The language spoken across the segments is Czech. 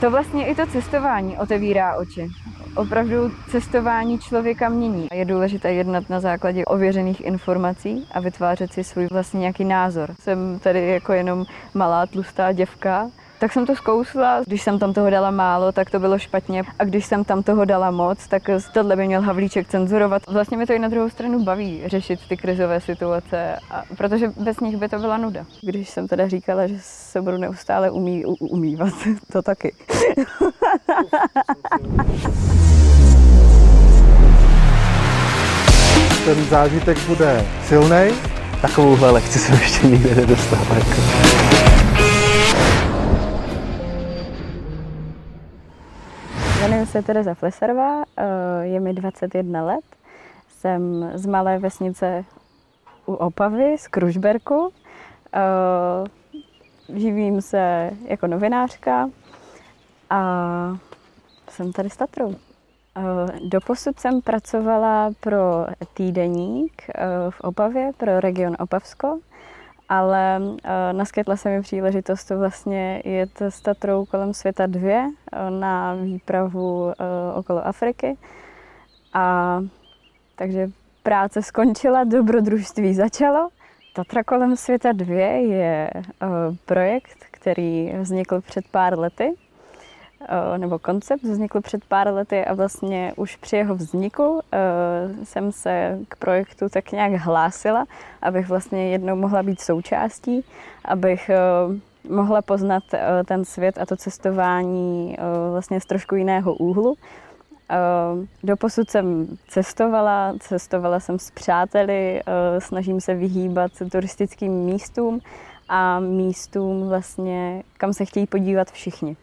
To vlastně i to cestování otevírá oči. Opravdu cestování člověka mění. Je důležité jednat na základě ověřených informací a vytvářet si svůj vlastně nějaký názor. Jsem tady jako jenom malá tlustá děvka, tak jsem to zkousla. Když jsem tam toho dala málo, tak to bylo špatně. A když jsem tam toho dala moc, tak tohle by měl Havlíček cenzurovat. Vlastně mi to i na druhou stranu baví řešit ty krizové situace, a, protože bez nich by to byla nuda. Když jsem teda říkala, že se budu neustále umí, u, umývat, to taky. Ten zážitek bude silný. Takovouhle lekci jsem ještě nikdy nedostal. Jako. Jmenuji se Tereza Flesarová, eh, je mi 21 let. Jsem z malé vesnice u Opavy, z Kružberku. Eh, živím se jako novinářka a jsem tady s Tatrou. Eh, doposud jsem pracovala pro týdeník v Opavě, pro region Opavsko ale uh, naskytla se mi příležitost to vlastně jet s Tatrou kolem světa dvě uh, na výpravu uh, okolo Afriky. A takže práce skončila, dobrodružství začalo. Tatra kolem světa dvě je projekt, který vznikl před pár lety Eh, nebo koncept vznikl před pár lety a vlastně už při jeho vzniku eh, jsem se k projektu tak nějak hlásila, abych vlastně jednou mohla být součástí, abych eh, mohla poznat ten svět a to cestování vlastně z trošku jiného úhlu. Doposud jsem cestovala, cestovala jsem s přáteli, snažím se vyhýbat turistickým místům a místům vlastně, kam se chtějí podívat všichni.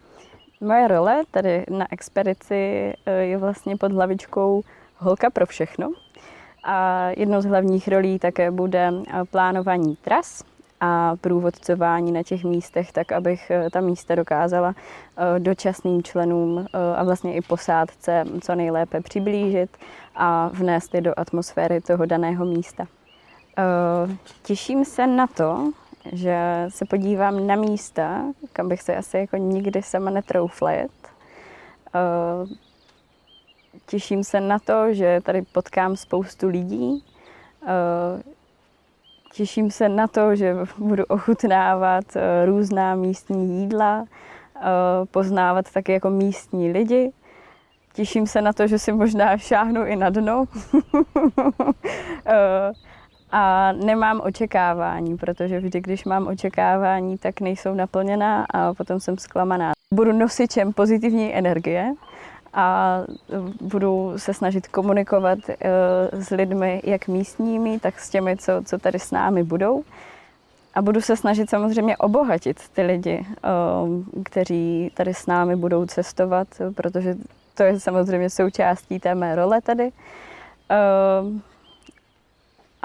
Moje role tady na expedici eh, je vlastně pod hlavičkou Holka pro všechno. A jednou z hlavních rolí také bude eh, plánování tras a průvodcování na těch místech, tak abych eh, ta místa dokázala dočasným členům a vlastně i posádce co nejlépe přiblížit a vnést je do atmosféry toho daného místa. Těším se na to, že se podívám na místa, kam bych se asi jako nikdy sama netroufla jet. Eh, těším se na to, že tady potkám spoustu lidí. Eh, těším se na to, že budu ochutnávat eh, různá místní jídla, poznávat taky jako místní lidi. Těším se na to, že si možná šáhnu i na dno. a nemám očekávání, protože vždy, když mám očekávání, tak nejsou naplněná a potom jsem zklamaná. Budu nosičem pozitivní energie a budu se snažit komunikovat eh, s lidmi, jak místními, tak s těmi, co, co tady s námi budou. A budu se snažit samozřejmě obohatit ty lidi, eh, kteří tady s námi budou cestovat, protože to je samozřejmě součástí té mé role tady.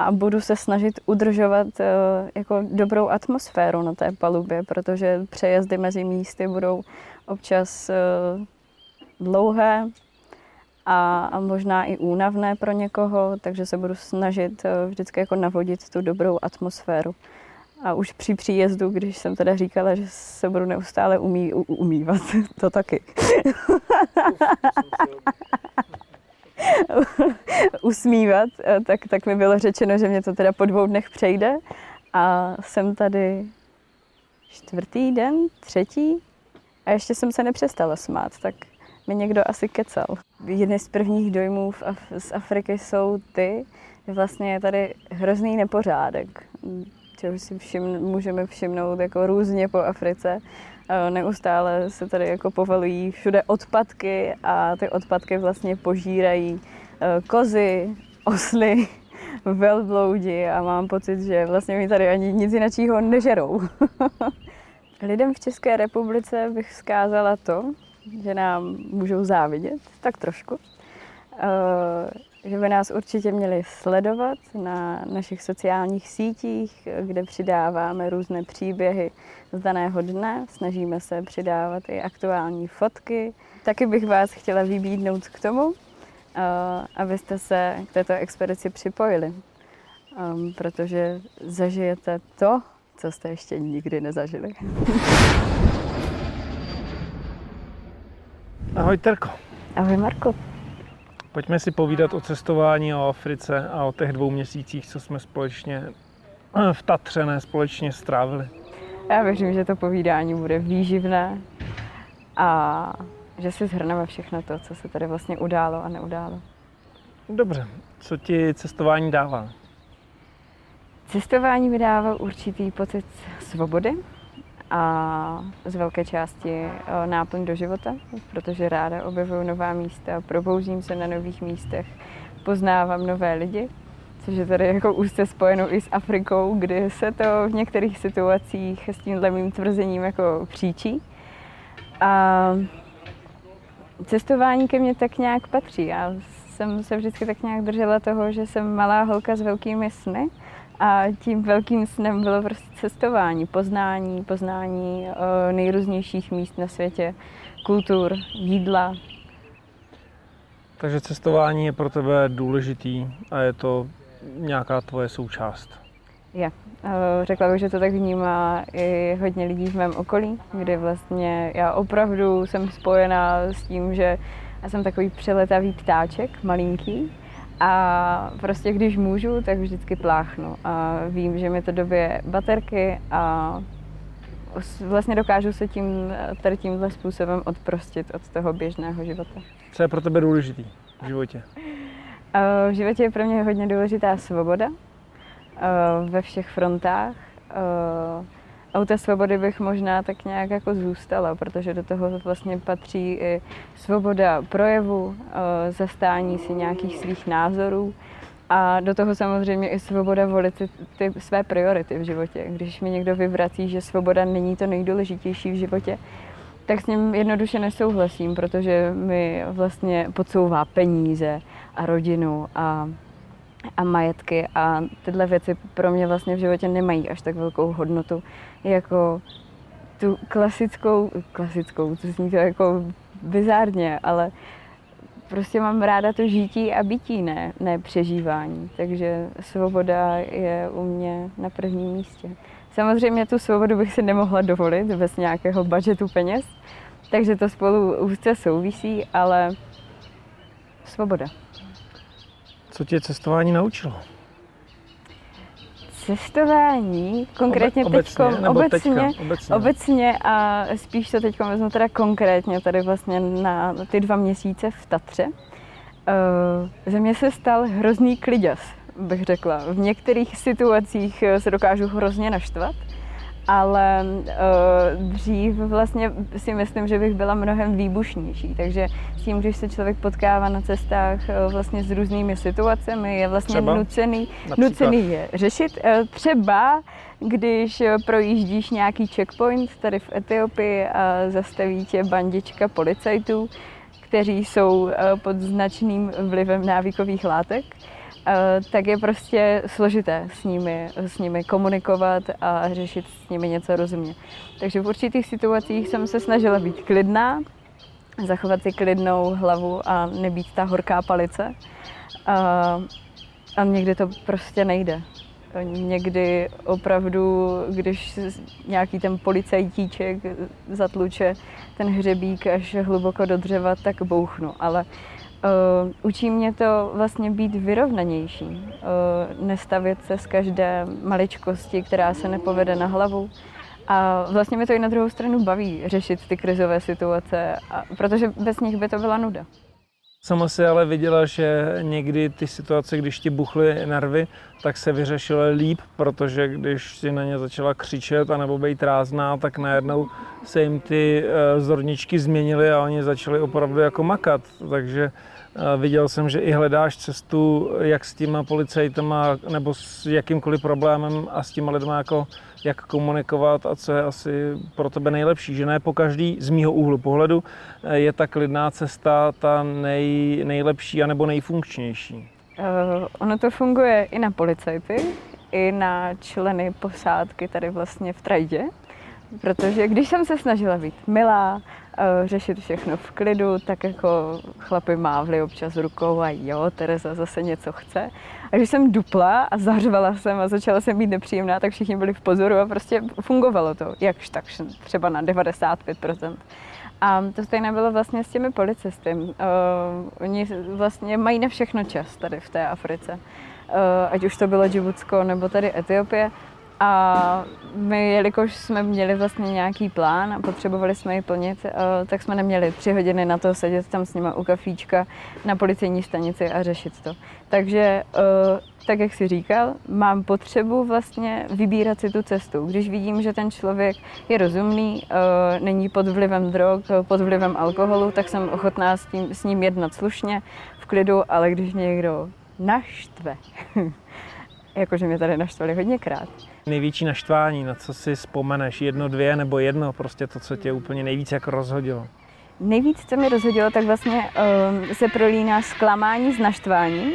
Eh, a budu se snažit udržovat uh, jako dobrou atmosféru na té palubě, protože přejezdy mezi místy budou občas uh, dlouhé a, možná i únavné pro někoho, takže se budu snažit uh, vždycky jako navodit tu dobrou atmosféru. A už při příjezdu, když jsem teda říkala, že se budu neustále umí, umývat, to taky. usmívat, eh, tak, tak mi bylo řečeno, že mě to teda po dvou dnech přejde. A jsem tady čtvrtý den, třetí a ještě jsem se nepřestala smát, tak mi někdo asi kecal. Jedny z prvních dojmů z Afriky jsou ty, že vlastně je tady hrozný nepořádek, čeho si všim, můžeme všimnout jako různě po Africe. Neustále se tady jako povalují všude odpadky a ty odpadky vlastně požírají e, kozy, osly, velbloudi a mám pocit, že vlastně mi tady ani nic jiného nežerou. Lidem v České republice bych vzkázala to, že nám můžou závidět, tak trošku. Že by nás určitě měli sledovat na našich sociálních sítích, kde přidáváme různé příběhy z daného dne. Snažíme se přidávat i aktuální fotky. Taky bych vás chtěla vybídnout k tomu, eh, abyste se k této expedici připojili, ehm, protože zažijete to, co jste ještě nikdy nezažili. Ahoj Terko. Ahoj Marku. Pojďme si povídat o cestování o Africe a o těch dvou měsících, co jsme společně v Tatře ne, společně strávili. Já věřím, že to povídání bude výživné a že si zhrneme všechno to, co se tady vlastně událo a neudálo. Dobře, co ti cestování dává? Cestování mi dává určitý pocit svobody a z velké části eh, náplň do života, protože ráda objevuju nová místa, probouzím se na nových místech, poznávám nové lidi, což je tady jako úzce spojeno i s Afrikou, kdy se to v některých situacích s tímhle mým tvrzením jako příčí. A cestování ke mně tak nějak patří. Já jsem se vždycky tak nějak držela toho, že jsem malá holka s velkými sny a tím velkým snem bylo prostě cestování, poznání, poznání uh, nejrůznějších míst na světě, kultur, jídla. Takže cestování je pro tebe důležitý a je to nějaká tvoje součást. Je. Uh, řekla bych, že to tak vnímá i hodně lidí v mém okolí, kde vlastně já opravdu jsem spojená s tím, že já jsem takový přeletavý ptáček, malinký, a prostě když můžu, tak vždycky pláchnu. A vím, že mi to dobije baterky a vlastně dokážu se tím, tady tímhle způsobem odprostit od toho běžného života. Co je pro tebe důležitý v životě? V životě je pro mě hodně důležitá svoboda ve všech frontách. A u té svobody bych možná tak nějak jako zůstala, protože do toho vlastně patří i svoboda projevu, eh, zastání si nějakých svých názorů a do toho samozřejmě i svoboda volit ty, ty své priority v životě. Když mi někdo vyvrací, že svoboda není to nejdůležitější v životě, tak s ním jednoduše nesouhlasím, protože mi vlastně podsouvá peníze a rodinu a a majetky a tyhle věci pro mě vlastně v životě nemají až tak velkou hodnotu jako tu klasickou, klasickou, to zní to jako bizárně, ale prostě mám ráda to žití a bytí, ne, ne přežívání. Takže svoboda je u mě na prvním místě. Samozřejmě tu svobodu bych si nemohla dovolit bez nějakého budžetu peněz, takže to spolu úzce souvisí, ale svoboda. Co tě cestování naučilo? Cestování, konkrétně Obe, obecně, obecně, obecně, teďka, obecně. obecně a spíš to teď vezmu teda konkrétně tady vlastně na ty dva měsíce v Tatře. Uh, ze mě se stal hrozný kliděs, bych řekla. V některých situacích se dokážu hrozně naštvat, ale uh, dřív vlastně si myslím, že bych byla mnohem výbušnější. Takže s tím, když se člověk potkává na cestách uh, vlastně s různými situacemi, je vlastně Třeba? nucený, Například? nucený je řešit. Uh, třeba když projíždíš nějaký checkpoint tady v Etiopii a zastaví tě bandička policajtů, kteří jsou pod značným vlivem návykových látek, tak je prostě složité s nimi, s nimi komunikovat a řešit s nimi něco rozumně. Takže v určitých situacích jsem se snažila být klidná, zachovat si klidnou hlavu a nebýt ta horká palice. A, a někdy to prostě nejde. Někdy opravdu, když nějaký ten policajtíček zatluče ten hřebík až hluboko do dřeva, tak bouchnu. Ale Uh, učí mě to vlastně být vyrovnanější, uh, nestavit se z každé maličkosti, která se nepovede na hlavu. A vlastně mi to i na druhou stranu baví řešit ty krizové situace, a, protože bez nich by to byla nuda. Sama si ale viděla, že někdy ty situace, když ti buchly nervy, tak se vyřešily líp, protože když si na ně začala křičet a nebo být rázná, tak najednou se jim ty eh, zorničky změnily a oni začali opravdu jako makat. Takže Viděl jsem, že i hledáš cestu, jak s těma policajtama nebo s jakýmkoliv problémem a s těma lidma jako jak komunikovat a co je asi pro tebe nejlepší. Že ne po každý z mýho úhlu pohledu je ta klidná cesta ta nej, nejlepší anebo nejfunkčnější. Uh, ono to funguje i na policajty, i na členy posádky tady vlastně v Trajdě. Protože když jsem se snažila být milá, Eh, řešit všechno v klidu, tak jako chlapy mávli občas rukou a jo, Tereza zase něco chce. A když jsem dupla a zařvala jsem a začala jsem být nepříjemná, tak všichni byli v pozoru a prostě fungovalo to, jakž tak třeba na 95%. A to stejné bylo vlastně s těmi policisty. Uh, oni vlastně mají na všechno čas tady v té Africe. Uh, ať už to bylo Džibutsko nebo tady Etiopie. A my, jelikož jsme měli vlastně nějaký plán a potřebovali jsme ji plnit, eh, tak jsme neměli tři hodiny na to sedět tam s nimi u kafíčka na policejní stanici a řešit to. Takže, eh, tak jak si říkal, mám potřebu vlastně vybírat si tu cestu. Když vidím, že ten člověk je rozumný, eh, není pod vlivem drog, pod vlivem alkoholu, tak jsem ochotná s, tím, s ním jednat slušně, v klidu, ale když někdo naštve, jakože mě tady naštvali hodněkrát, Největší naštvání, na co si vzpomeneš? Jedno, dvě nebo jedno? Prostě to, co tě úplně nejvíc jako rozhodilo. Nejvíc, co mi rozhodilo, tak vlastně um, se prolíná zklamání s naštváním.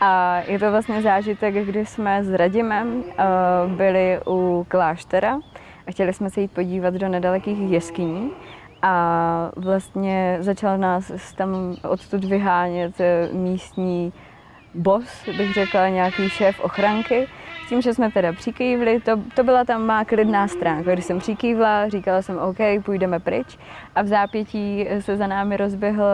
A je to vlastně zážitek, kdy jsme s Radimem uh, byli u kláštera a chtěli jsme se jít podívat do nedalekých jeskyní. A vlastně začal nás tam odtud vyhánět místní boss, bych řekla, nějaký šéf ochranky, tím, že jsme teda přikývli, to, to byla tam má klidná stránka. Když jsem přikývla, říkala jsem OK, půjdeme pryč a v zápětí se za námi rozběhl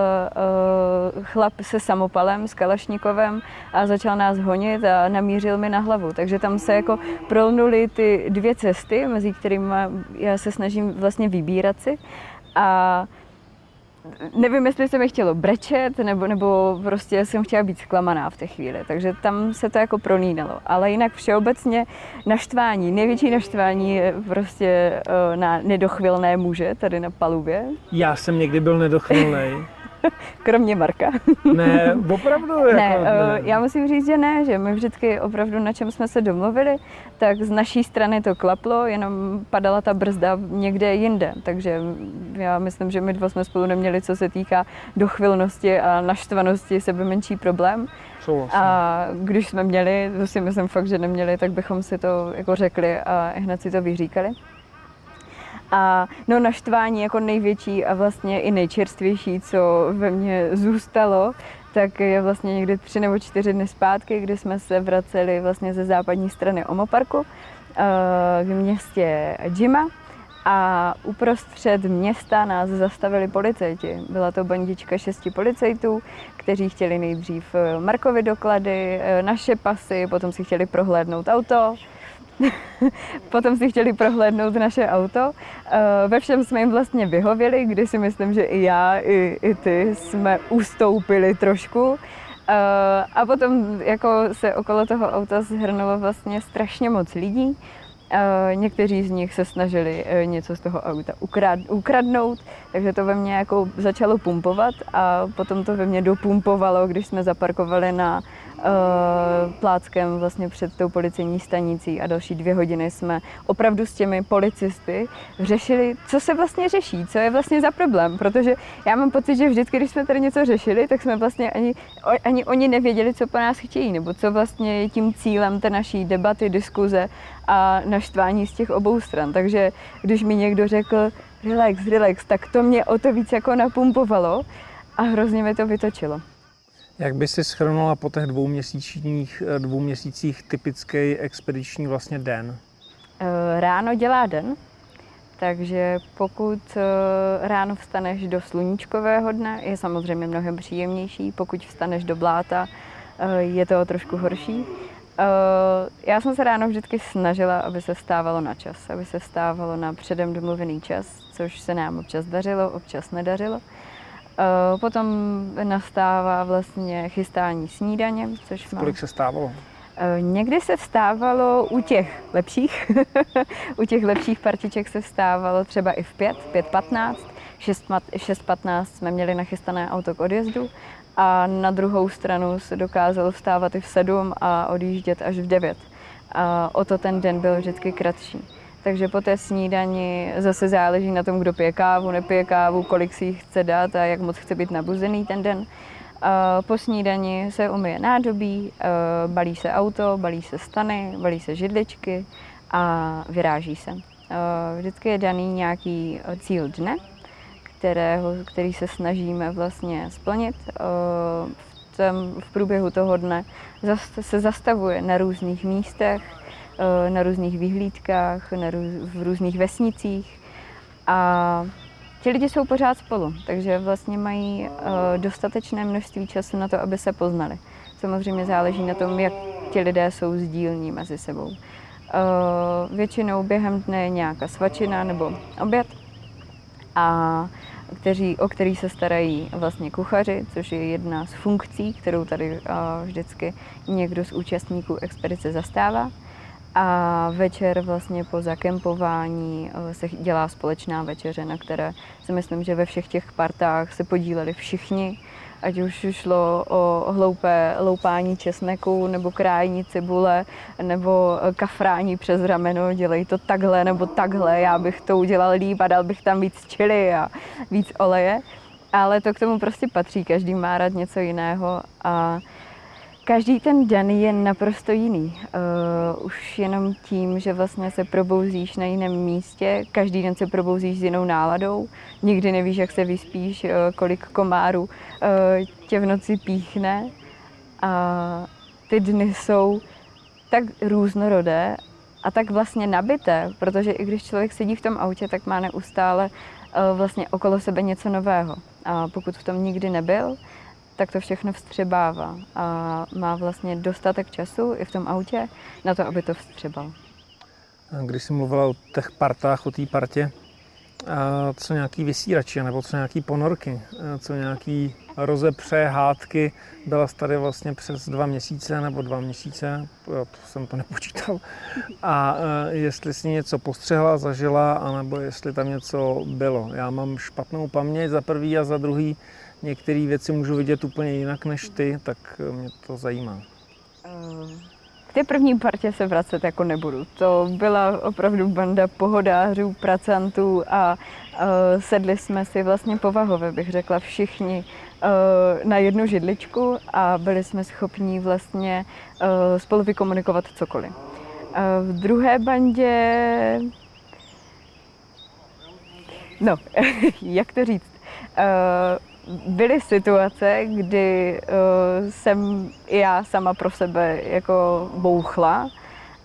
uh, chlap se samopalem, s Kalašnikovem a začal nás honit a namířil mi na hlavu. Takže tam se jako prolnuly ty dvě cesty, mezi kterými já se snažím vlastně vybírat si. A nevím, jestli se mi chtělo brečet, nebo, nebo prostě jsem chtěla být zklamaná v té chvíli. Takže tam se to jako prolínalo. Ale jinak všeobecně naštvání, největší naštvání je prostě uh, na nedochvilné muže tady na palubě. Já jsem někdy byl nedochvilný. Kromě Marka. ne, opravdu? Jako, ne, ne, já musím říct, že ne, že my vždycky opravdu na čem jsme se domluvili, tak z naší strany to klaplo, jenom padala ta brzda někde jinde. Takže já myslím, že my dva jsme spolu neměli, co se týká dochvilnosti a naštvanosti, sebe menší problém. Souhlasím. A když jsme měli, to si myslím fakt, že neměli, tak bychom si to jako řekli a hned si to vyříkali. A no naštvání jako největší a vlastně i nejčerstvější, co ve mně zůstalo, tak je vlastně někdy tři nebo čtyři dny zpátky, kdy jsme se vraceli vlastně ze západní strany Omoparku v městě Jima a uprostřed města nás zastavili policajti. Byla to bandička šesti policajtů, kteří chtěli nejdřív Markovi doklady, eh, naše pasy, potom si chtěli prohlédnout auto, Potom si chtěli prohlédnout naše auto. Eh, ve všem jsme jim vlastně vyhověli, kdy si myslím, že i já, i, i ty jsme ustoupili trošku. Eh, a potom jako se okolo toho auta zhrnulo vlastně strašně moc lidí. Uh, někteří z nich se snažili něco z toho auta ukrad, ukradnout, takže to ve mně jako začalo pumpovat a potom to ve mně dopumpovalo, když jsme zaparkovali na pláckem vlastně před tou policejní stanicí a další dvě hodiny jsme opravdu s těmi policisty řešili, co se vlastně řeší, co je vlastně za problém, protože já mám pocit, že vždycky, když jsme tady něco řešili, tak jsme vlastně ani, ani oni nevěděli, co po nás chtějí, nebo co vlastně je tím cílem té naší debaty, diskuze a naštvání z těch obou stran. Takže když mi někdo řekl, relax, relax, tak to mě o to víc jako napumpovalo a hrozně mi to vytočilo. Jak by si schrnula po těch dvou měsících, dvou měsících typický expediční vlastně den? Eh, ráno dělá den, takže pokud eh, ráno vstaneš do sluníčkového dne, je samozřejmě mnohem příjemnější. Pokud vstaneš do bláta, eh, je to trošku horší. Já jsem se ráno vždycky snažila, aby se stávalo na čas, aby se stávalo na předem domluvený čas, což se nám občas dařilo, občas nedařilo. Eh, potom nastává vlastně chystání snídaně, což má... Kolik se stávalo? Eh, někdy se vstávalo u těch lepších, u těch lepších partiček se vstávalo třeba i v 5, 5.15, 6.15 jsme měli nachystané auto k odjezdu a na druhou stranu se dokázalo vstávat i v 7 a odjíždět až v 9. A o to ten den byl vždycky kratší. Takže po té snídani zase záleží na tom, kdo pije kávu, nepije kávu, kolik si ji chce dát a jak moc chce být nabuzený ten den. Po snídani se umyje nádobí, balí se auto, balí se stany, balí se židličky a vyráží se. Vždycky je daný nějaký cíl dne, kterého, který se snažíme vlastně splnit. V, v průběhu toho dne se zastavuje na různých místech, Eh, na různých vyhlídkách, na růz, v různých vesnicích A ti lidi jsou pořád spolu, takže vlastně mají uh, dostatečné množství času na to, aby se poznali. Samozřejmě záleží na tom, jak ti lidé jsou sdílní mezi sebou. Uh, většinou během dne je nějaká svačina nebo oběd, a kteří, o který se starají vlastně kuchaři, což je jedna z funkcí, kterou tady vždycky někdo z účastníků expedice zastává. A večer vlastně po zakempování se dělá společná večeře, na které si myslím, že ve všech těch partách se podíleli všichni ať už šlo o hloupé loupání česneku, nebo krájení cibule, nebo kafrání přes rameno, dělej to takhle nebo takhle, já bych to udělal líp a dal bych tam víc čili a víc oleje. Ale to k tomu prostě patří, každý má rád něco jiného a Každý ten den je naprosto jiný. Uh, už jenom tím, že vlastně se probouzíš na jiném místě, každý den se probouzíš s jinou náladou, nikdy nevíš, jak se vyspíš, uh, kolik komárů uh, tě v noci píchne. A ty dny jsou tak různorodé a tak vlastně nabité, protože i když člověk sedí v tom autě, tak má neustále uh, vlastně okolo sebe něco nového. A pokud v tom nikdy nebyl, tak to všechno vstřebává a má vlastně dostatek času i v tom autě na to, aby to vstřebal. Když jsi mluvila o těch partách, o té partě, co nějaký vysírači, nebo co nějaký ponorky, co nějaký rozepře, hádky, byla tady vlastně přes dva měsíce nebo dva měsíce, to jsem to nepočítal. A jestli si něco postřehla, zažila, anebo jestli tam něco bylo. Já mám špatnou paměť za prvý a za druhý, některé věci můžu vidět úplně jinak než ty, tak mě to zajímá. K té první partě se vracet jako nebudu. To byla opravdu banda pohodářů, pracantů a uh, sedli jsme si vlastně povahově, bych řekla, všichni uh, na jednu židličku a byli jsme schopni vlastně uh, spolu vykomunikovat cokoliv. Uh, v druhé bandě No, jak to říct? Uh, byly situace, kdy uh, jsem i já sama pro sebe jako bouchla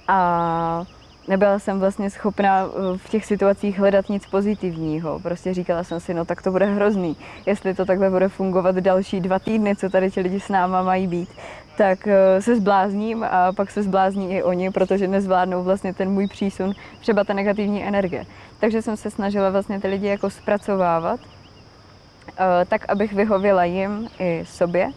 a nebyla jsem vlastně schopna eh, v těch situacích hledat nic pozitivního. Prostě říkala jsem si, no tak to bude hrozný. Jestli to takhle bude fungovat další dva týdny, co tady ti lidi s náma mají být, tak uh, se zblázním a pak se zblázní i oni, protože nezvládnou vlastně ten můj přísun, třeba ta negativní energie. Takže jsem se snažila vlastně ty lidi jako zpracovávat Eh, tak abych vyhověla jim i sobě,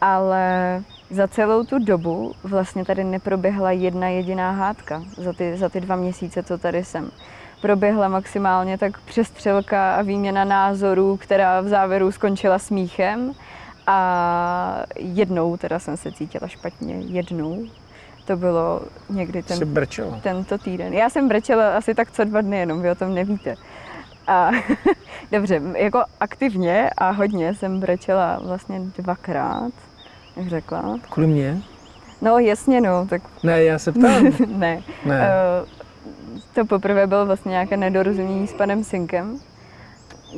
ale za celou tu dobu vlastně tady neproběhla jedna jediná hádka za ty, za ty dva měsíce, co tady jsem. Proběhla maximálně tak přestřelka a výměna názorů, která v závěru skončila smíchem. A jednou teda jsem se cítila špatně, jednou. To bylo někdy ten, tento týden. Já jsem brečela asi tak co dva dny, jenom vy o tom nevíte. A dobře, jako aktivně a hodně jsem brečela vlastně dvakrát, jak řekla. Kvůli mě? No jasně, no, tak... Ne, já se ptám. ne. ne. Uh, to poprvé bylo vlastně nějaké nedorozumění s panem Synkem,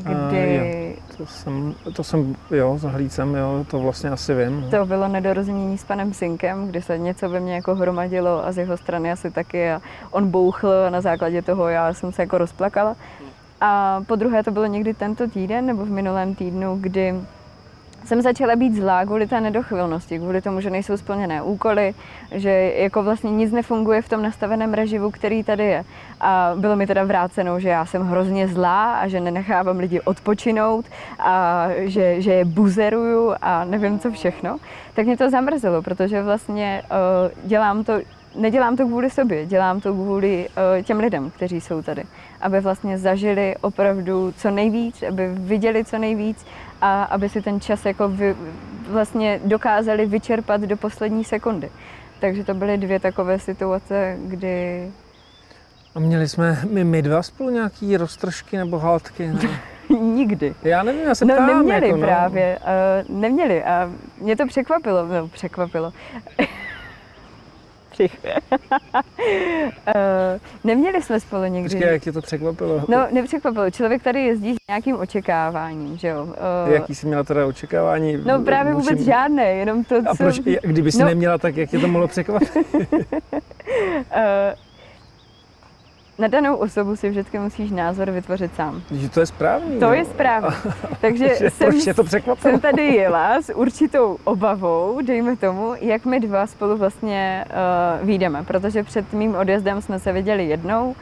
kdy... A, jo. To jsem, to jsem, jo, za hlícem, jo, to vlastně asi vím. No. To bylo nedorozumění s panem Synkem, kdy se něco ve mně jako hromadilo a z jeho strany asi taky a on bouchl a na základě toho já jsem se jako rozplakala. A po druhé to bylo někdy tento týden nebo v minulém týdnu, kdy jsem začala být zlá kvůli té nedochvilnosti, kvůli tomu, že nejsou splněné úkoly, že jako vlastně nic nefunguje v tom nastaveném reživu, který tady je. A bylo mi teda vráceno, že já jsem hrozně zlá a že nenechávám lidi odpočinout a že, že je buzeruju a nevím co všechno. Tak mě to zamrzelo, protože vlastně uh, dělám to nedělám to kvůli sobě, dělám to kvůli uh, těm lidem, kteří jsou tady. Aby vlastně zažili opravdu co nejvíc, aby viděli co nejvíc a aby si ten čas jako vy, vlastně dokázali vyčerpat do poslední sekundy. Takže to byly dvě takové situace, kdy... A měli jsme my, my dva spolu nějaký roztržky nebo hádky? Ne? Nikdy. Já nevím, já se no, ptám, neměli jako, no. právě, uh, neměli a mě to překvapilo, no překvapilo. Střih. uh, neměli jsme spolu někdy. Počkej, jak tě to překvapilo? No, nepřekvapilo. Člověk tady jezdí s nějakým očekáváním, že jo. Uh, Jaký jsi měla teda očekávání? No právě vůbec vůči... žádné, jenom to, A co... proč, kdyby jsi no. neměla, tak jak tě to mohlo překvapit? na danou osobu si vždycky musíš názor vytvořit sám. Že to je správný. To je správně. Takže Že jsem, to překvapilo? jsem tady jela s určitou obavou, dejme tomu, jak my dva spolu vlastně uh, výjdeme, protože před mým odjezdem jsme se viděli jednou, uh,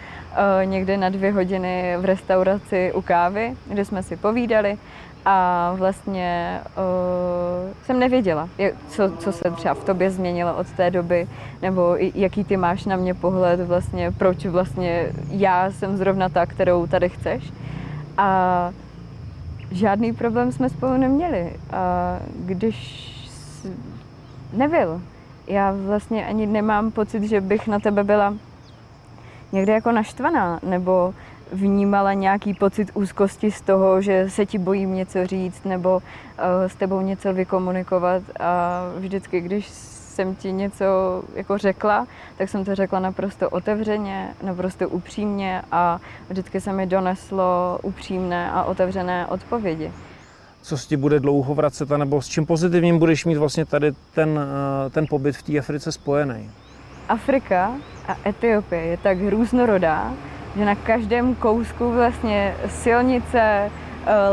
někde na dvě hodiny v restauraci u kávy, kde jsme si povídali a vlastně uh, jsem nevěděla, jak- co, co se třeba v tobě změnilo od té doby, nebo jaký ty máš na mě pohled vlastně, proč vlastně já jsem zrovna ta, kterou tady chceš. A žádný problém jsme spolu neměli. A když nebyl, já vlastně ani nemám pocit, že bych na tebe byla někde jako naštvaná, nebo vnímala nějaký pocit úzkosti z toho, že se ti bojím něco říct, nebo uh, s tebou něco vykomunikovat. A vždycky, když jsem ti něco jako řekla, tak jsem to řekla naprosto otevřeně, naprosto upřímně a vždycky se mi doneslo upřímné a otevřené odpovědi. Co se ti bude dlouho vracet, nebo s čím pozitivním budeš mít vlastně tady ten, eh, ten pobyt v té Africe spojený? Afrika a Etiopie je tak různorodá, že na každém kousku vlastně silnice, eh,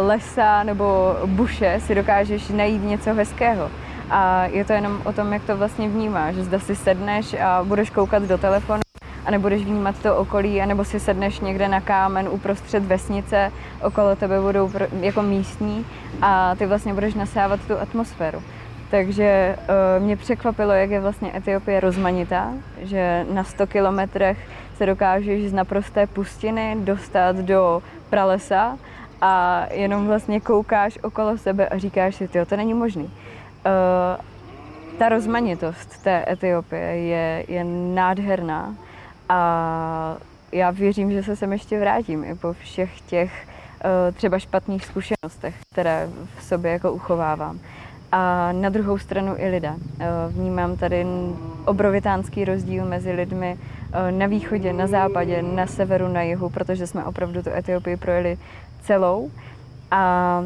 lesa nebo buše si dokážeš najít něco hezkého. A je to jenom o tom, jak to vlastně vnímáš. Zda si sedneš a budeš koukat do telefonu a nebudeš vnímat to okolí, anebo si sedneš někde na kámen uprostřed vesnice, okolo tebe budou jako místní a ty vlastně budeš nasávat tu atmosféru. Takže uh, mě překvapilo, jak je vlastně Etiopie rozmanitá, že na 100 kilometrech se dokážeš z naprosté pustiny dostat do pralesa a jenom vlastně koukáš okolo sebe a říkáš si, tyjo, to není možný. Uh, ta rozmanitost té Etiopie je, je nádherná a já věřím, že se sem ještě vrátím i po všech těch uh, třeba špatných zkušenostech, které v sobě jako uchovávám. A na druhou stranu i lidé. Uh, vnímám tady obrovitánský rozdíl mezi lidmi na východě, na západě, na severu, na jihu, protože jsme opravdu tu Etiopii projeli celou. A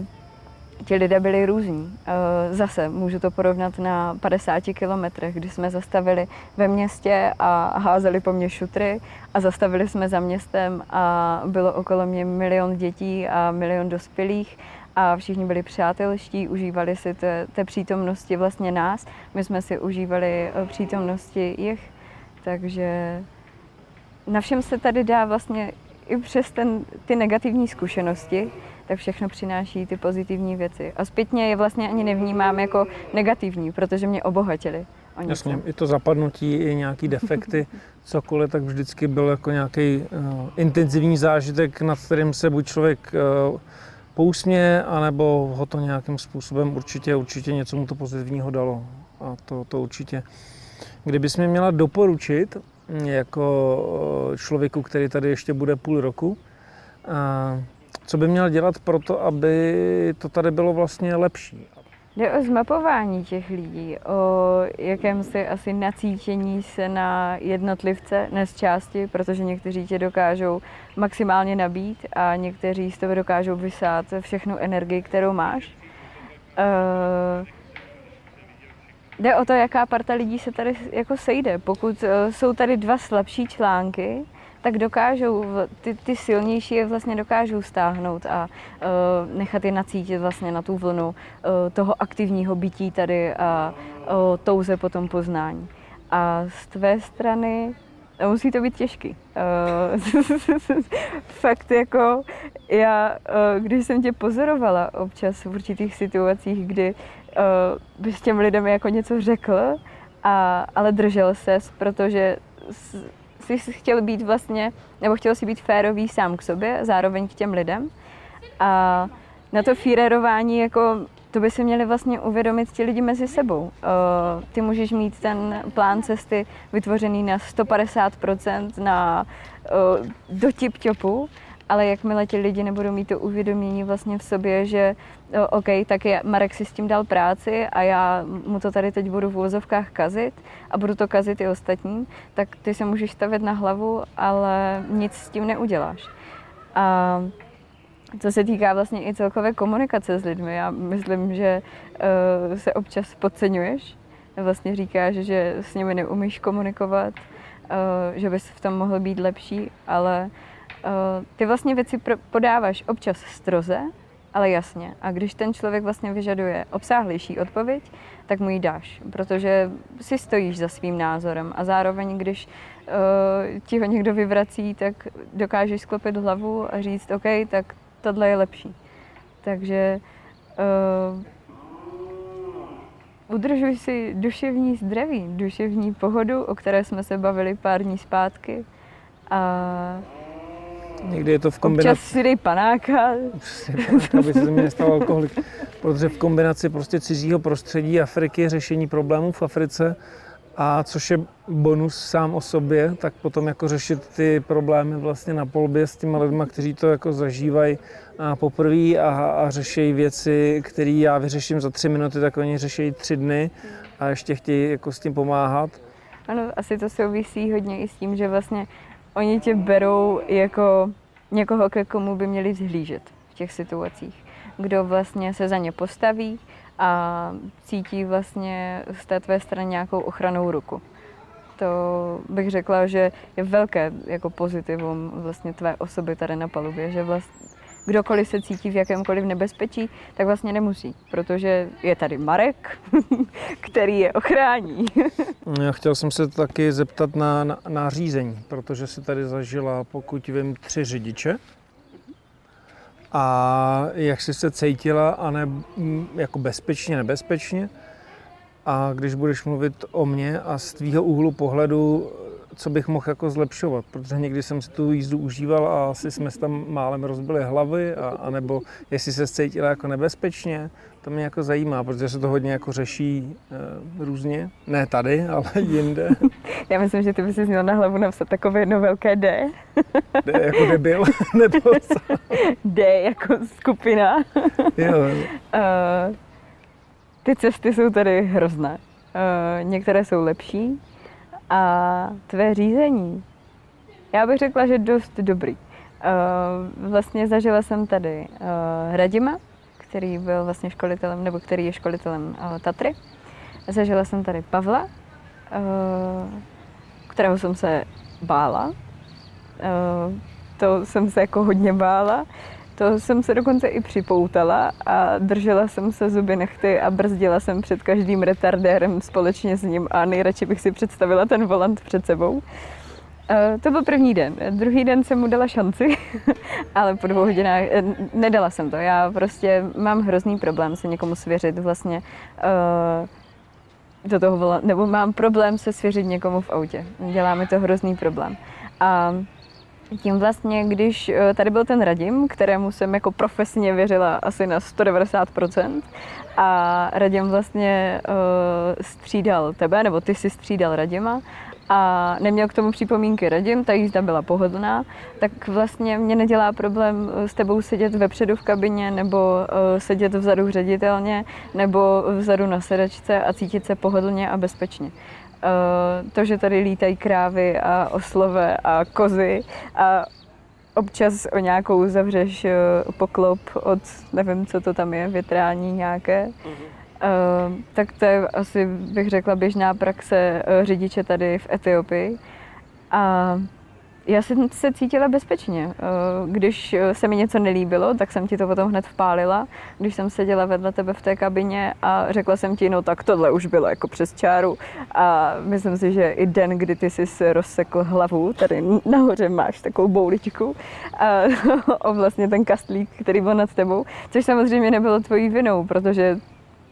ti lidé byli různí. Eh, Zase můžu to porovnat na 50 kilometrech, kdy jsme zastavili ve městě a házeli po mně šutry a zastavili jsme za městem a bylo okolo mě milion dětí a milion dospělých a všichni byli přátelští, užívali si té, té přítomnosti vlastně nás. My jsme si užívali eh, přítomnosti jich, takže na všem se tady dá vlastně i přes ten, ty negativní zkušenosti, tak všechno přináší ty pozitivní věci. A zpětně je vlastně ani nevnímám jako negativní, protože mě obohatili. Jasně, i to zapadnutí, i nějaký defekty, cokoliv, tak vždycky byl jako nějaký uh, intenzivní zážitek, nad kterým se buď člověk uh, pousměje, anebo ho to nějakým způsobem určitě, určitě něco mu to pozitivního dalo. A to, to určitě. Kdybys mi měla doporučit jako eh, člověku, který tady ještě bude půl roku, co by měl dělat pro to, aby to tady bylo vlastně lepší? Jde o zmapování těch lidí, o jakémsi asi nacítění se na jednotlivce, ne z části, protože někteří tě dokážou maximálně nabít a někteří z tebe dokážou vysát všechnu energii, kterou máš. Uh, Jde o to, jaká parta lidí se tady jako sejde. Pokud eh, jsou tady dva slabší články, tak dokážou, ty, ty silnější je vlastně dokážou stáhnout a uh, nechat je nacítit vlastně na tu vlnu uh, toho aktivního bytí tady a uh, touze po tom poznání. A z tvé strany a musí to být těžký. Uh, fakt jako já, uh, když jsem tě pozorovala občas v určitých situacích, kdy uh, bys těm lidem jako něco řekl, a, ale držel ses, protože jsi chtěl být vlastně, nebo chtěl si být férový sám k sobě, zároveň k těm lidem. A na to fírerování jako to by si měli vlastně uvědomit ti lidi mezi sebou. Uh, ty můžeš mít ten plán cesty vytvořený na 150% na uh, do tip-topu, ale jakmile ti lidi nebudou mít to uvědomění vlastně v sobě, že OK, tak je, Marek si s tím dal práci a já mu to tady teď budu v úvozovkách kazit a budu to kazit i ostatním, tak ty se můžeš stavět na hlavu, ale nic s tím neuděláš. A co se týká vlastně i celkové komunikace s lidmi, já myslím, že uh, se občas podceňuješ. Vlastně říkáš, že s nimi neumíš komunikovat, uh, že bys v tom mohl být lepší, ale uh, ty vlastně věci podáváš občas stroze, ale jasně. A když ten člověk vlastně vyžaduje obsáhlejší odpověď, tak mu ji dáš, protože si stojíš za svým názorem a zároveň, když uh, ti ho někdo vyvrací, tak dokážeš sklopit hlavu a říct, OK, tak tohle je lepší. Takže uh, udržuj si duševní zdraví, duševní pohodu, o které jsme se bavili pár dní zpátky. A Někdy je to v kombinaci... Občas si dej panáka. panáka, aby se ze mě nestal alkoholik. Protože v kombinaci prostě cizího prostředí Afriky, řešení problémů v Africe, a což je bonus sám o sobě, tak potom jako řešit ty problémy vlastně na polbě s těma lidma, kteří to jako zažívají poprvé a, a řeší věci, které já vyřeším za tři minuty, tak oni řeší tři dny a ještě chtějí jako s tím pomáhat. Ano, asi to souvisí hodně i s tím, že vlastně oni tě berou jako někoho, ke komu by měli zhlížet v těch situacích. Kdo vlastně se za ně postaví a cítí vlastně z té tvé strany nějakou ochranou ruku. To bych řekla, že je velké jako pozitivum vlastně tvé osoby tady na palubě, že vlastně kdokoliv se cítí v jakémkoliv nebezpečí, tak vlastně nemusí, protože je tady Marek, který je ochrání. Já chtěl jsem se taky zeptat na, na, na řízení, protože si tady zažila, pokud vím, tři řidiče. A jak jsi se cítila, a ne, jako bezpečně, nebezpečně? A když budeš mluvit o mě a z tvýho úhlu pohledu, co bych mohl jako zlepšovat, protože někdy jsem si tu jízdu užíval a asi jsme si tam málem rozbili hlavy, a, a nebo jestli se cítila jako nebezpečně, to mě jako zajímá, protože se to hodně jako řeší e, různě, ne tady, ale jinde. Já myslím, že ty bys si měl na hlavu napsat takové jedno velké D. D jako debil, nebo co? D jako skupina. jo. Uh, ty cesty jsou tady hrozné. Uh, některé jsou lepší, a tvé řízení, já bych řekla, že dost dobrý. Uh, vlastně zažila jsem tady uh, Radima, který byl vlastně školitelem, nebo který je školitelem uh, Tatry. Zažila jsem tady Pavla, kterého jsem se bála. To jsem se jako hodně bála. To jsem se dokonce i připoutala a držela jsem se zuby nechty a brzdila jsem před každým retardérem společně s ním a nejradši bych si představila ten volant před sebou. Uh, to byl první den. Druhý den jsem mu dala šanci, ale po dvou hodinách eh, nedala jsem to. Já prostě mám hrozný problém se někomu svěřit vlastně uh, do toho volantu, nebo mám problém se svěřit někomu v autě. Dělá mi to hrozný problém. A tím vlastně, když eh, tady byl ten Radim, kterému jsem jako profesně věřila asi na 190%, a Radim vlastně uh, střídal tebe, nebo ty si střídal Radima, a neměl k tomu připomínky Radim, ta jízda byla pohodlná, tak vlastně mě nedělá problém eh, s tebou sedět vepředu v kabině, nebo sedět vzadu v ředitelně, nebo vzadu na sedačce a cítit se pohodlně a bezpečně. Eh, to, že tady lítají krávy a oslové a kozy a občas o nějakou zavřeš eh, poklop od, nevím, co to tam je, větrání nějaké, Uh, tak to je asi, bych řekla, běžná praxe řidiče tady v Etiopii. A já jsem se cítila bezpečně. Eh, když se mi něco nelíbilo, tak jsem ti to potom hned vpálila. Když jsem seděla vedle tebe v té kabině a řekla jsem ti, no tak tohle už bylo jako přes čáru. A myslím si, že i den, kdy ty jsi rozsekl hlavu, tady nahoře máš takovou bouličku a o vlastně ten kastlík, který byl nad tebou, což samozřejmě nebylo tvojí vinou, protože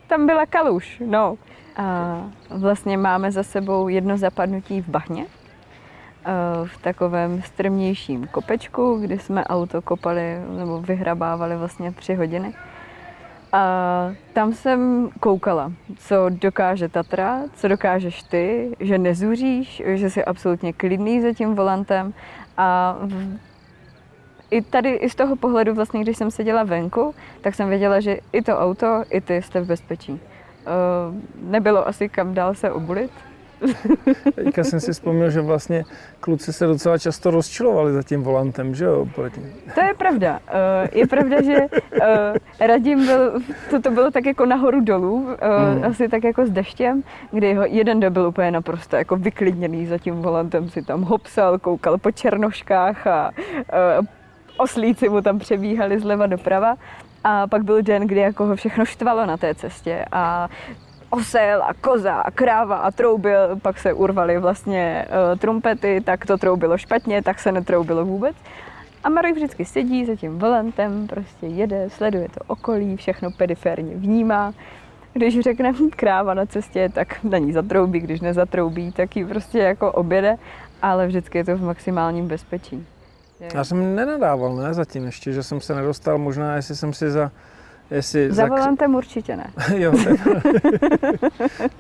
tam byla kaluš, no. A vlastně máme za sebou jedno zapadnutí v bahně, Eh, v takovém strmnějším kopečku, kdy jsme auto kopali nebo vyhrabávali vlastně tři hodiny. A tam jsem koukala, co dokáže Tatra, co dokážeš ty, že nezuříš, že jsi absolutně klidný za tím volantem. A i tady, i z toho pohledu vlastně, když jsem seděla venku, tak jsem věděla, že i to auto, i ty jste v bezpečí. Uh, nebylo asi kam dál se obulit, Teďka jsem si vzpomněl, že vlastně kluci se docela často rozčilovali za tím volantem, že jo? To je pravda. Uh, je pravda, že uh, Radim byl, to, to bylo tak jako nahoru dolů, hmm. asi tak jako s deštěm, kdy jeden den byl úplně naprosto jako vyklidněný za tím volantem, si tam hopsal, koukal po černoškách a oslíci mu tam přebíhali zleva doprava. A pak byl den, kdy jako ho všechno štvalo na té cestě a osel a koza a kráva a troubil, pak se urvaly vlastně uh, trumpety, tak to troubilo špatně, tak se netroubilo vůbec. A Marek vždycky sedí za tím volantem, prostě jede, sleduje to okolí, všechno periferně vnímá. Když řekne kráva na cestě, tak na ní zatroubí, když nezatroubí, tak ji prostě jako objede, ale vždycky je to v maximálním bezpečí. Já jsem nenadával, ne, zatím ještě, že jsem se nedostal, možná jestli jsem si za Jestli za, za volantem určitě ne. jo,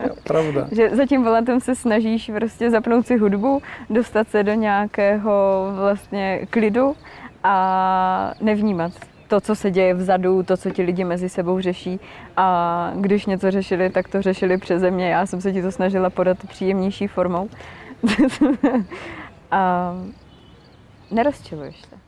jo, pravda. Že za tím volantem se snažíš prostě zapnout si hudbu, dostat se do nějakého vlastně klidu a nevnímat to, co se děje vzadu, to, co ti lidi mezi sebou řeší. A když něco řešili, tak to řešili přeze mě. Já jsem se ti to snažila podat příjemnější formou. a nerozčiluješ se.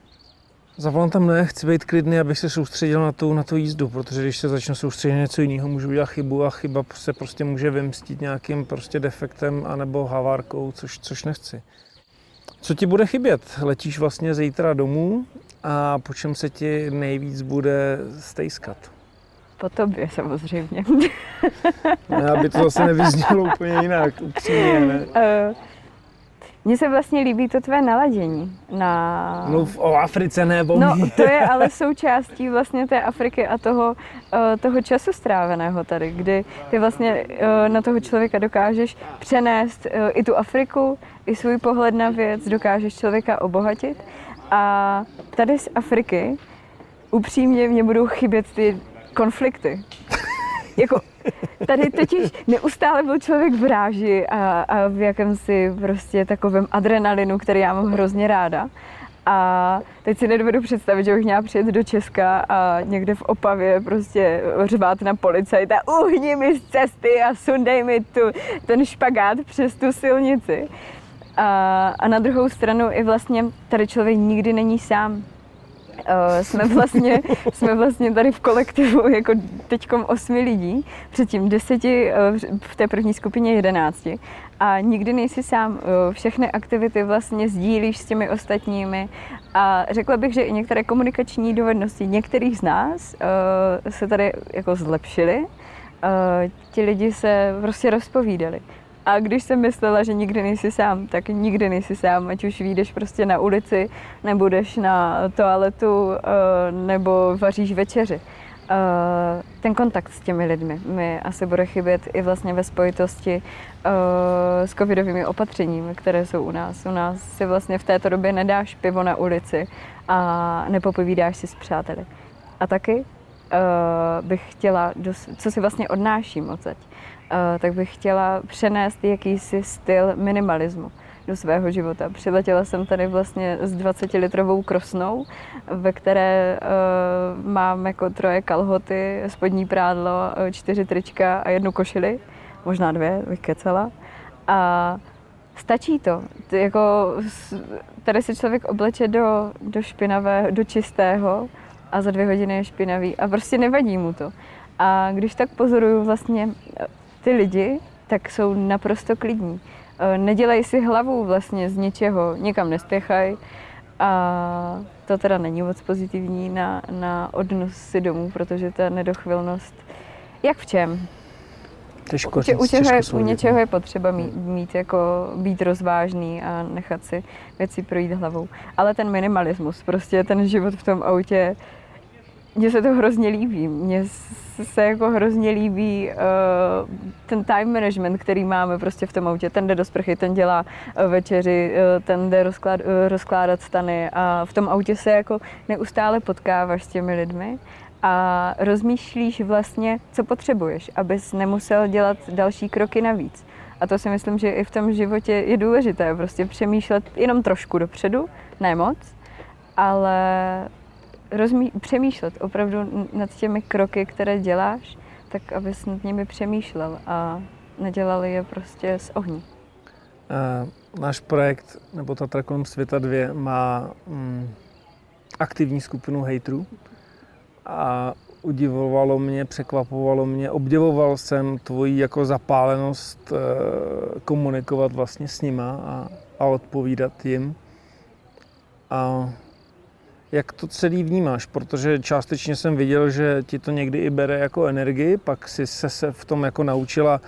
Za volantem ne, chci být klidný, abych se soustředil na tu, na tu jízdu, protože když se začnu soustředit na něco jiného, můžu udělat chybu a chyba se prostě může vymstit nějakým prostě defektem anebo havárkou, což, což nechci. Co ti bude chybět? Letíš vlastně zítra domů a po čem se ti nejvíc bude stejskat? Po tobě samozřejmě. aby to zase nevyznělo úplně jinak, upřímně, ne? Uh, mně se vlastně líbí to tvé naladění na... Mluv o Africe, ne o No, to je ale součástí vlastně té Afriky a toho, eh, toho času stráveného tady, kdy ty vlastně eh, na toho člověka dokážeš přenést eh, i tu Afriku, i svůj pohled na věc, dokážeš člověka obohatit. A tady z Afriky upřímně mě budou chybět ty konflikty. jako Tady totiž neustále byl člověk v ráži a, a v jakémsi prostě takovém adrenalinu, který já mám hrozně ráda. A teď si nedovedu představit, že bych měla přijet do Česka a někde v Opavě prostě řvát na policajta uhni mi z cesty a sundej mi tu, ten špagát přes tu silnici. A, a na druhou stranu i vlastně tady člověk nikdy není sám. Uh, jsme, vlastně, jsme vlastně tady v kolektivu jako teďkom osmi lidí, předtím deseti, uh, v té první skupině jedenácti. A nikdy nejsi sám. Uh, všechny aktivity vlastně sdílíš s těmi ostatními. A řekla bych, že i některé komunikační dovednosti některých z nás se tady jako zlepšily. Ti lidi se prostě rozpovídali. A když jsem myslela, že nikdy nejsi sám, tak nikdy nejsi sám, ať už vyjdeš prostě na ulici, nebudeš na toaletu, eh, nebo vaříš večeři. Eh, ten kontakt s těmi lidmi mi asi bude chybět i vlastně ve spojitosti eh, s covidovými opatřeními, které jsou u nás. U nás si vlastně v této době nedáš pivo na ulici a nepopovídáš si s přáteli. A taky bych chtěla, co si vlastně odnáším odsaď, tak bych chtěla přenést jakýsi styl minimalismu do svého života. Přiletěla jsem tady vlastně s 20-litrovou krosnou, ve které uh, mám jako troje kalhoty, spodní prádlo, e, čtyři trička a jednu košili, možná dvě, bych kecela. A stačí to. Ty jako, tady se člověk obleče do, do špinavého, do čistého a za dvě hodiny je špinavý a prostě nevadí mu to. A když tak pozoruju vlastně ty lidi, tak jsou naprosto klidní. E, nedělají si hlavu vlastně z ničeho, nikam nespěchají a to teda není moc pozitivní na, na odnos si domů, protože ta nedochvilnost, jak v čem? Těžko, u, u, čeho je, u něčeho je potřeba mít, mít jako být rozvážný a nechat si věci projít hlavou. Ale ten minimalismus, prostě ten život v tom autě, mně se to hrozně líbí. Mně se jako hrozně líbí uh, ten time management, který máme prostě v tom autě. Ten jde do sprchy, ten dělá uh, večeři, uh, ten jde rozklad, uh, rozkládat stany a v tom autě se jako neustále potkáváš s těmi lidmi a rozmýšlíš vlastně, co potřebuješ, abys nemusel dělat další kroky navíc. A to si myslím, že i v tom životě je důležité, prostě přemýšlet jenom trošku dopředu, ne moc, ale rozmí- přemýšlet opravdu nad těmi kroky, které děláš, tak abys nad nimi přemýšlel a nedělali je prostě z ohní. Eh, náš projekt, nebo Tatra kolem světa 2, má mm, aktivní skupinu hejtrů a udivovalo mě, překvapovalo mě, obdivoval jsem tvoji jako zapálenost eh, komunikovat vlastně s nima a, a odpovídat jim. A jak to celý vnímáš? Protože částečně jsem viděl, že ti to někdy i bere jako energii, pak si se, se v tom jako naučila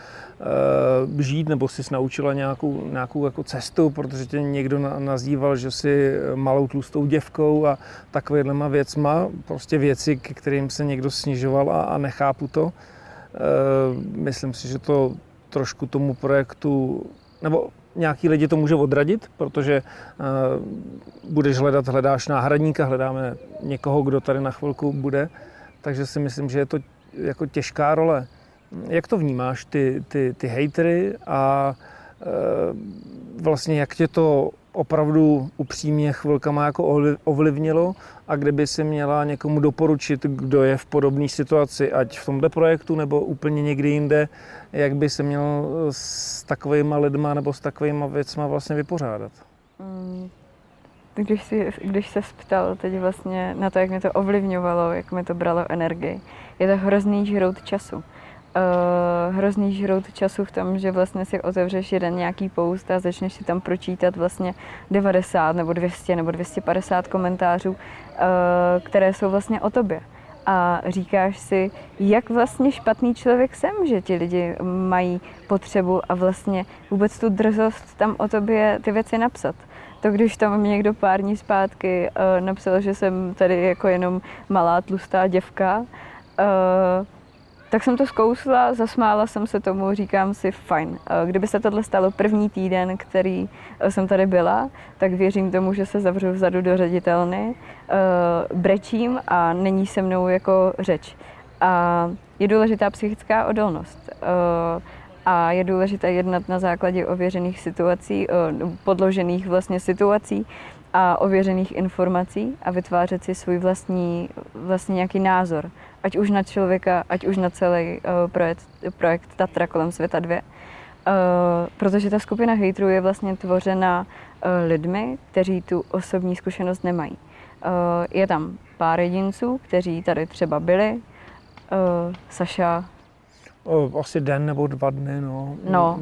uh, žít, nebo jsi naučila nějakou, nějakou jako cestu, protože tě někdo na, nazýval, že jsi malou tlustou děvkou a takovýhlema věcma, prostě věci, k kterým se někdo snižoval a, a nechápu to. Uh, myslím si, že to trošku tomu projektu, nebo nějaký lidi to může odradit, protože uh, budeš hledat, hledáš náhradníka, hledáme někoho, kdo tady na chvilku bude, takže si myslím, že je to jako těžká role. Jak to vnímáš, ty, ty, ty hejtery a uh, vlastně jak tě to opravdu upřímně chvilkama jako ovlivnilo a kdyby si měla někomu doporučit, kdo je v podobné situaci, ať v tomto projektu nebo úplně někdy jinde, jak by se měl s takovými lidma nebo s takovými věcma vlastně vypořádat? Mm, když, si, když se ptal teď vlastně na to, jak mě to ovlivňovalo, jak mi to bralo energii, je to hrozný žrout času uh, hrozný žrout času v tom, že vlastně si otevřeš jeden nějaký post a začneš si tam pročítat vlastně 90 nebo 200 nebo 250 komentářů, uh, které jsou vlastně o tobě. A říkáš si, jak vlastně špatný člověk jsem, že ti lidi mají potřebu a vlastně vůbec tu drzost tam o tobě ty věci napsat to když tam někdo pár dní zpátky uh, napsal, že jsem tady jako jenom malá tlustá děvka, uh, tak jsem to zkousla, zasmála jsem se tomu, říkám si fajn. Kdyby se tohle stalo první týden, který eh, jsem tady byla, tak věřím tomu, že se zavřu vzadu do ředitelny, eh, brečím a není se mnou jako řeč. A je důležitá psychická odolnost. Eh, a je důležité jednat na základě ověřených situací, podložených vlastně situací a ověřených informací a vytvářet si svůj vlastní, vlastní nějaký názor ať už na člověka, ať už na celý uh, projekt, projekt Tatra kolem světa 2. Uh, eh, protože ta skupina hejtrů je vlastně tvořena uh, lidmi, kteří tu osobní zkušenost nemají. Uh, je tam pár jedinců, kteří tady třeba byli. Uh, Saša. Asi den nebo dva dny, no. No,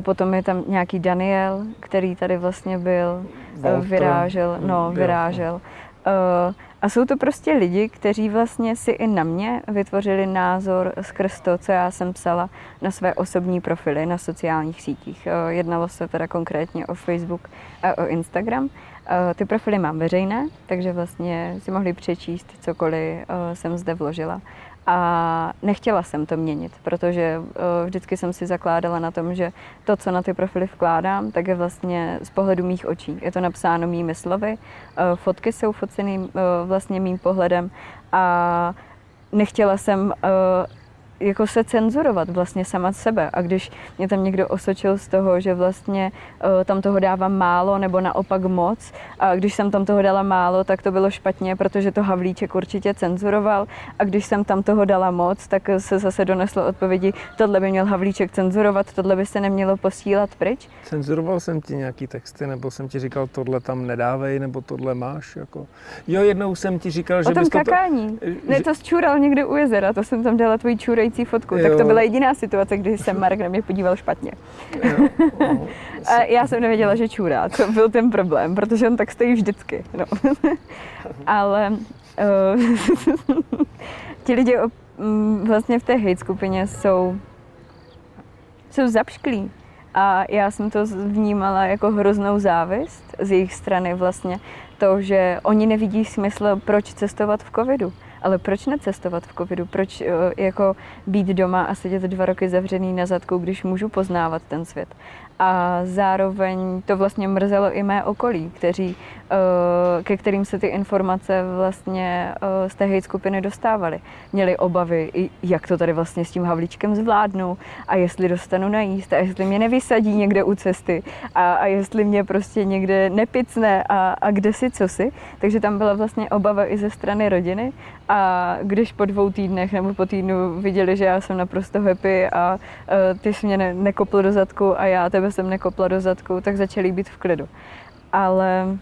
potom je tam nějaký Daniel, který tady vlastně byl, Walter, vyrážel, no, vyrážel. Uh, a jsou to prostě lidi, kteří vlastně si i na mě vytvořili názor skrz to, co já jsem psala na své osobní profily na sociálních sítích. Eh, jednalo se teda konkrétně o Facebook a o Instagram. Eh, ty profily mám veřejné, takže vlastně si mohli přečíst cokoliv eh, jsem zde vložila. A nechtěla jsem to měnit, protože uh, vždycky jsem si zakládala na tom, že to, co na ty profily vkládám, tak je vlastně z pohledu mých očí. Je to napsáno mými slovy, uh, fotky jsou foceny uh, vlastně mým pohledem a nechtěla jsem jako se cenzurovat vlastně sama sebe. A když mě tam někdo osočil z toho, že vlastně uh, tam toho dávám málo nebo naopak moc, a když jsem tam toho dala málo, tak to bylo špatně, protože to Havlíček určitě cenzuroval. A když jsem tam toho dala moc, tak se zase doneslo odpovědi, tohle by měl Havlíček cenzurovat, tohle by se nemělo posílat pryč. Cenzuroval jsem ti nějaký texty, nebo jsem ti říkal, tohle tam nedávej, nebo tohle máš? Jako... Jo, jednou jsem ti říkal, že o tom kakání. To... Ne, to zčural někde u jezera, to jsem tam dala tvojí čurej vynikající fotku. Jo. Tak to byla jediná situace, kdy se Mark na mě podíval špatně. Jo. No, a já jsem nevěděla, že čůrá. To byl ten problém, protože on tak stojí vždycky. No. Ale uh, ti lidi um, vlastně v té hate skupině jsou, jsou zapšklí. A já jsem to vnímala jako hroznou závist z jejich strany vlastně. To, že oni nevidí smysl, proč cestovat v covidu ale proč necestovat v covidu? Proč eh, jako být doma a sedět dva roky zavřený na zadku, když můžu poznávat ten svět? A zároveň to vlastně mrzelo i mé okolí, kteří, eh, ke kterým se ty informace vlastně eh, z té hate skupiny dostávaly. Měli obavy, jak to tady vlastně s tím Havlíčkem zvládnu a jestli dostanu najíst a jestli mě nevysadí někde u cesty a, a jestli mě prostě někde nepicne a, a kde si, co si. Takže tam byla vlastně obava i ze strany rodiny a když po dvou týdnech nebo po týdnu viděli, že já jsem naprosto happy a uh, ty jsi mě ne, nekopl do zadku a já tebe nikoho jsem nekopla do zadku, tak začali být v klidu. Ale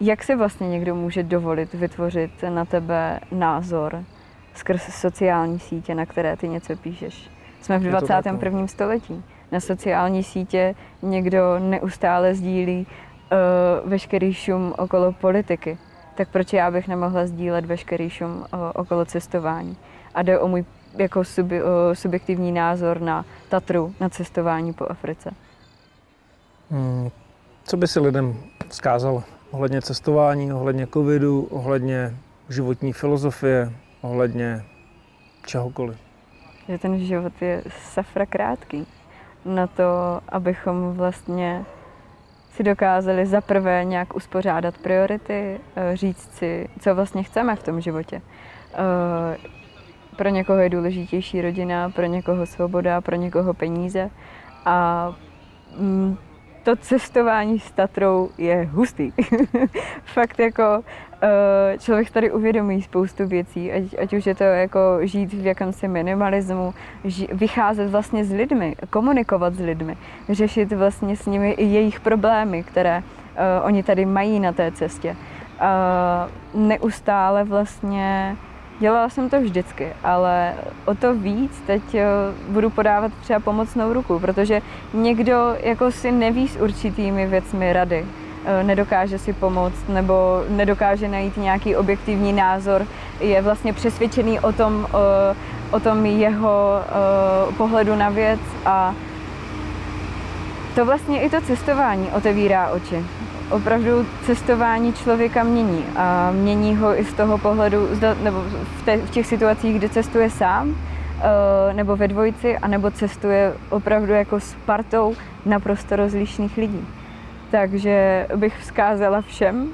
jak si vlastně někdo může dovolit vytvořit na tebe názor skrz sociální sítě, na které ty něco píšeš? Jsme v Je to tak, no. 21. století. Na sociální sítě někdo neustále sdílí uh, veškerý šum okolo politiky. Tak proč já bych nemohla sdílet veškerý šum uh, okolo cestování? A jde o můj jako sub, uh, subjektivní názor na Tatru, na cestování po Africe. Hmm, co by si lidem vzkázal ohledně cestování, ohledně covidu, ohledně životní filozofie, ohledně čehokoliv? Že ten život je safra krátký na to, abychom vlastně si dokázali za prvé nějak uspořádat priority, eh, říct si, co vlastně chceme v tom životě. Pro někoho je důležitější rodina, pro někoho svoboda, pro někoho peníze a mm, to cestování s Tatrou je hustý. Fakt jako eh, člověk tady uvědomí spoustu věcí, ať, ať už je to jako žít v jakémsi minimalismu, ži, vycházet vlastně s lidmi, komunikovat s lidmi, řešit vlastně s nimi i jejich problémy, které uh, oni tady mají na té cestě. Uh, neustále vlastně Dělala jsem to vždycky, ale o to víc teď eh, budu podávat třeba pomocnou ruku, protože někdo jako si neví s určitými věcmi rady, eh, nedokáže si pomoct nebo nedokáže najít nějaký objektivní názor, je vlastně přesvědčený o tom, eh, o tom jeho pohledu na věc a to vlastně i to cestování otevírá oči opravdu cestování člověka mění. A mění ho i z toho pohledu, nebo v, těch situacích, kde cestuje sám, eh, nebo ve dvojici, anebo cestuje opravdu jako s partou naprosto rozlišných lidí. Takže bych vzkázala všem,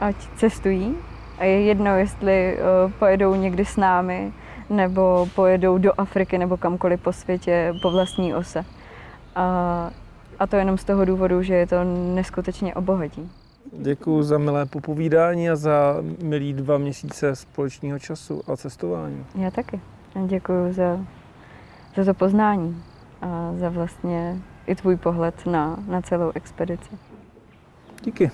ať cestují. A je jedno, jestli eh, pojedou někdy s námi, nebo pojedou do Afriky, nebo kamkoliv po světě po vlastní ose. A a to jenom z toho důvodu, že je to neskutečně obohatí. Děkuji za milé popovídání a za milý dva měsíce společného času a cestování. Já taky. Děkuji za, za to poznání a za vlastně i tvůj pohled na, na celou expedici. Díky.